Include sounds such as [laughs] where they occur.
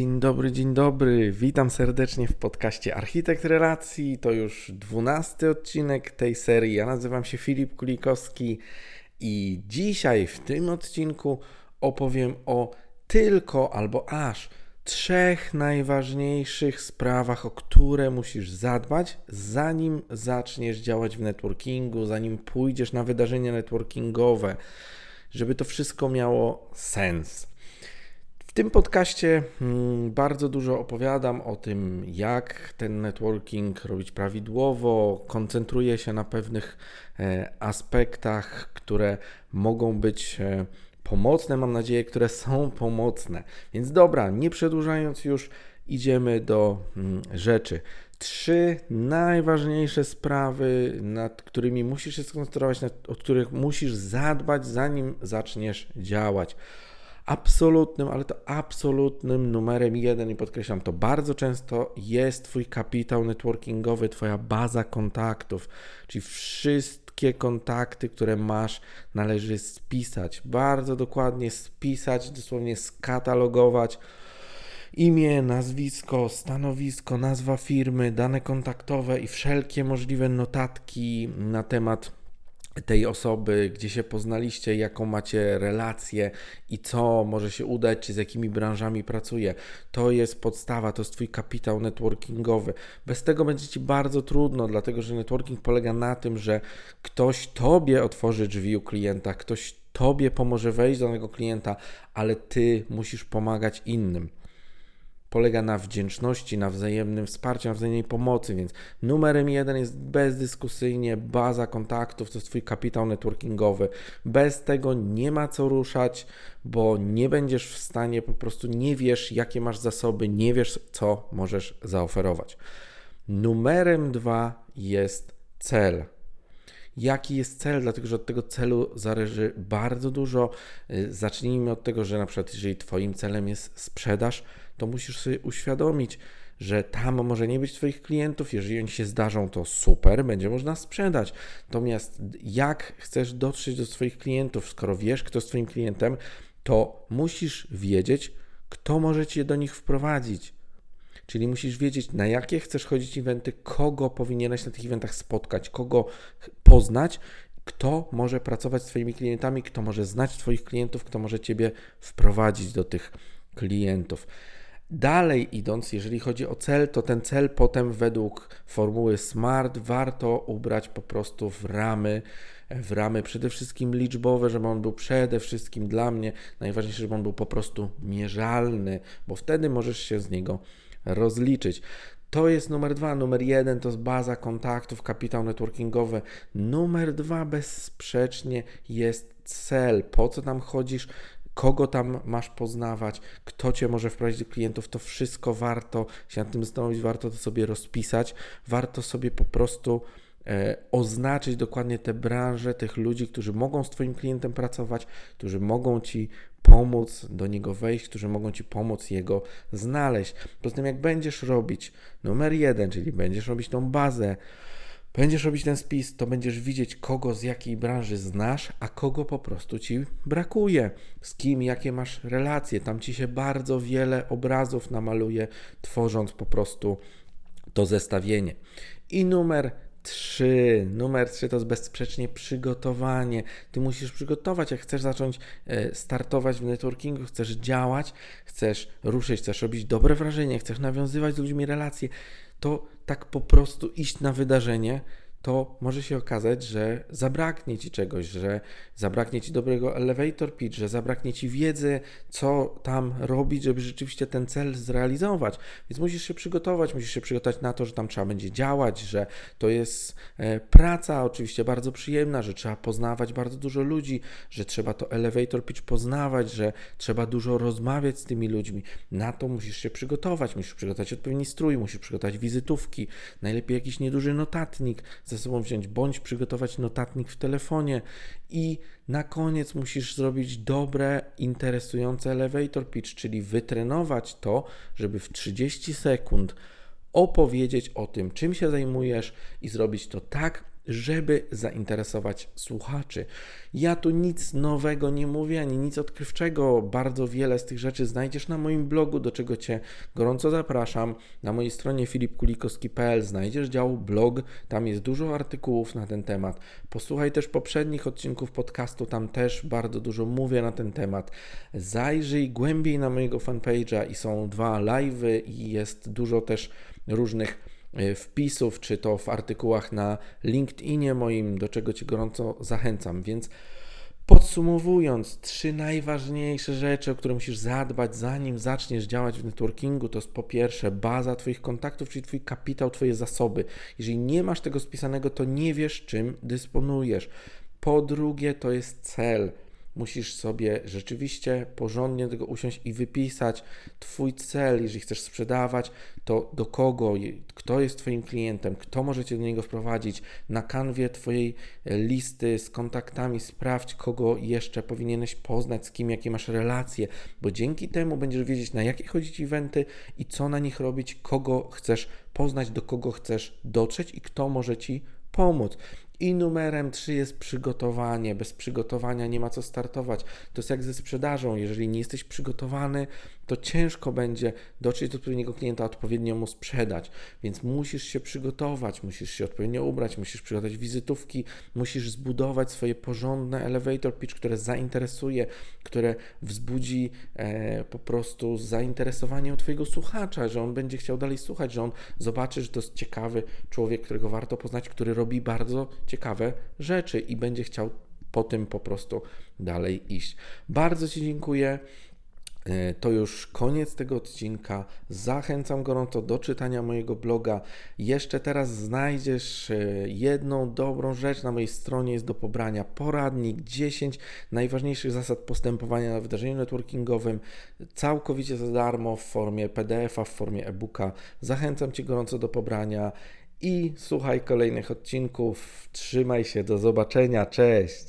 Dzień dobry, dzień dobry. Witam serdecznie w podcaście Architekt Relacji. To już dwunasty odcinek tej serii. Ja nazywam się Filip Kulikowski i dzisiaj w tym odcinku opowiem o tylko albo aż trzech najważniejszych sprawach, o które musisz zadbać, zanim zaczniesz działać w networkingu, zanim pójdziesz na wydarzenia networkingowe, żeby to wszystko miało sens. W tym podcaście hmm, bardzo dużo opowiadam o tym, jak ten networking robić prawidłowo. Koncentruję się na pewnych e, aspektach, które mogą być e, pomocne, mam nadzieję, które [laughs] są pomocne. Więc dobra, nie przedłużając już, idziemy do hmm, rzeczy. Trzy najważniejsze sprawy, nad którymi musisz się skoncentrować, nad, o których musisz zadbać, zanim zaczniesz działać absolutnym, ale to absolutnym numerem jeden i podkreślam to bardzo często jest Twój kapitał networkingowy, Twoja baza kontaktów, czyli wszystkie kontakty, które masz, należy spisać, bardzo dokładnie spisać, dosłownie skatalogować imię, nazwisko, stanowisko, nazwa firmy, dane kontaktowe i wszelkie możliwe notatki na temat tej osoby, gdzie się poznaliście, jaką macie relację i co może się udać, czy z jakimi branżami pracuje. To jest podstawa, to jest Twój kapitał networkingowy. Bez tego będzie Ci bardzo trudno, dlatego że networking polega na tym, że ktoś Tobie otworzy drzwi u klienta, ktoś Tobie pomoże wejść do danego klienta, ale Ty musisz pomagać innym polega na wdzięczności, na wzajemnym wsparciu, na wzajemnej pomocy, więc numerem jeden jest bezdyskusyjnie baza kontaktów, to jest Twój kapitał networkingowy. Bez tego nie ma co ruszać, bo nie będziesz w stanie, po prostu nie wiesz, jakie masz zasoby, nie wiesz, co możesz zaoferować. Numerem dwa jest cel jaki jest cel, dlatego że od tego celu zależy bardzo dużo. Y, zacznijmy od tego, że na przykład jeżeli Twoim celem jest sprzedaż, to musisz sobie uświadomić, że tam może nie być Twoich klientów. Jeżeli oni się zdarzą, to super, będzie można sprzedać. Natomiast jak chcesz dotrzeć do swoich klientów, skoro wiesz, kto jest Twoim klientem, to musisz wiedzieć, kto może Cię do nich wprowadzić. Czyli musisz wiedzieć, na jakie chcesz chodzić eventy, kogo powinieneś na tych eventach spotkać, kogo poznać, kto może pracować z Twoimi klientami, kto może znać Twoich klientów, kto może Ciebie wprowadzić do tych klientów. Dalej idąc, jeżeli chodzi o cel, to ten cel potem według formuły SMART warto ubrać po prostu w ramy, w ramy przede wszystkim liczbowe, żeby on był przede wszystkim dla mnie najważniejsze, żeby on był po prostu mierzalny, bo wtedy możesz się z niego rozliczyć. To jest numer dwa. Numer jeden to jest baza kontaktów, kapitał networkingowy. Numer dwa bezsprzecznie jest cel. Po co tam chodzisz? kogo tam masz poznawać, kto cię może wprowadzić do klientów, to wszystko warto się nad tym zastanowić, warto to sobie rozpisać, warto sobie po prostu oznaczyć dokładnie te branże, tych ludzi, którzy mogą z Twoim klientem pracować, którzy mogą Ci pomóc do niego wejść, którzy mogą Ci pomóc jego znaleźć. Poza tym, jak będziesz robić numer jeden, czyli będziesz robić tą bazę, Będziesz robić ten spis, to będziesz widzieć, kogo z jakiej branży znasz, a kogo po prostu ci brakuje, z kim, jakie masz relacje. Tam ci się bardzo wiele obrazów namaluje, tworząc po prostu to zestawienie. I numer Trzy. Numer trzy to jest bezsprzecznie przygotowanie. Ty musisz przygotować, jak chcesz zacząć e, startować w networkingu, chcesz działać, chcesz ruszyć, chcesz robić dobre wrażenie, chcesz nawiązywać z ludźmi relacje, to tak po prostu iść na wydarzenie, to może się okazać, że zabraknie ci czegoś, że zabraknie ci dobrego elevator pitch, że zabraknie ci wiedzy, co tam robić, żeby rzeczywiście ten cel zrealizować. Więc musisz się przygotować, musisz się przygotować na to, że tam trzeba będzie działać, że to jest e, praca oczywiście bardzo przyjemna, że trzeba poznawać bardzo dużo ludzi, że trzeba to elevator pitch poznawać, że trzeba dużo rozmawiać z tymi ludźmi. Na to musisz się przygotować, musisz przygotować odpowiedni strój, musisz przygotować wizytówki, najlepiej jakiś nieduży notatnik ze sobą wziąć, bądź przygotować notatnik w telefonie i na koniec musisz zrobić dobre, interesujące elevator pitch, czyli wytrenować to, żeby w 30 sekund opowiedzieć o tym, czym się zajmujesz i zrobić to tak, żeby zainteresować słuchaczy. Ja tu nic nowego nie mówię, ani nic odkrywczego. Bardzo wiele z tych rzeczy znajdziesz na moim blogu, do czego Cię gorąco zapraszam. Na mojej stronie filipkulikowski.pl znajdziesz dział blog, tam jest dużo artykułów na ten temat. Posłuchaj też poprzednich odcinków podcastu, tam też bardzo dużo mówię na ten temat. Zajrzyj głębiej na mojego fanpage'a i są dwa live'y i jest dużo też różnych wpisów, czy to w artykułach na LinkedInie moim, do czego Cię gorąco zachęcam. Więc podsumowując, trzy najważniejsze rzeczy, o które musisz zadbać, zanim zaczniesz działać w networkingu, to jest po pierwsze baza Twoich kontaktów, czyli Twój kapitał, Twoje zasoby. Jeżeli nie masz tego spisanego, to nie wiesz, czym dysponujesz. Po drugie, to jest cel musisz sobie rzeczywiście porządnie tego usiąść i wypisać Twój cel, jeżeli chcesz sprzedawać, to do kogo, kto jest Twoim klientem, kto może Cię do niego wprowadzić. Na kanwie Twojej e, listy z kontaktami sprawdź, kogo jeszcze powinieneś poznać, z kim, jakie masz relacje, bo dzięki temu będziesz wiedzieć, na jakie chodzić eventy i co na nich robić, kogo chcesz poznać, do kogo chcesz dotrzeć i kto może Ci pomóc. I numerem 3 jest przygotowanie. Bez przygotowania nie ma co startować. To jest jak ze sprzedażą. Jeżeli nie jesteś przygotowany, to ciężko będzie dotrzeć do odpowiedniego klienta, odpowiednio mu sprzedać. Więc musisz się przygotować, musisz się odpowiednio ubrać, musisz przygotować wizytówki, musisz zbudować swoje porządne elevator pitch, które zainteresuje, które wzbudzi e, po prostu zainteresowanie u Twojego słuchacza, że on będzie chciał dalej słuchać, że on zobaczy, że to jest ciekawy człowiek, którego warto poznać, który robi bardzo ciekawe rzeczy i będzie chciał po tym po prostu dalej iść. Bardzo Ci dziękuję. E, to już koniec tego odcinka. Zachęcam gorąco do czytania mojego bloga. Jeszcze teraz znajdziesz e, jedną dobrą rzecz na mojej stronie. Jest do pobrania poradnik 10 najważniejszych zasad postępowania na wydarzeniu networkingowym. Całkowicie za darmo w formie PDF-a, w formie e-booka. Zachęcam Cię gorąco do pobrania i słuchaj kolejnych odcinków. Trzymaj się, do zobaczenia, cześć!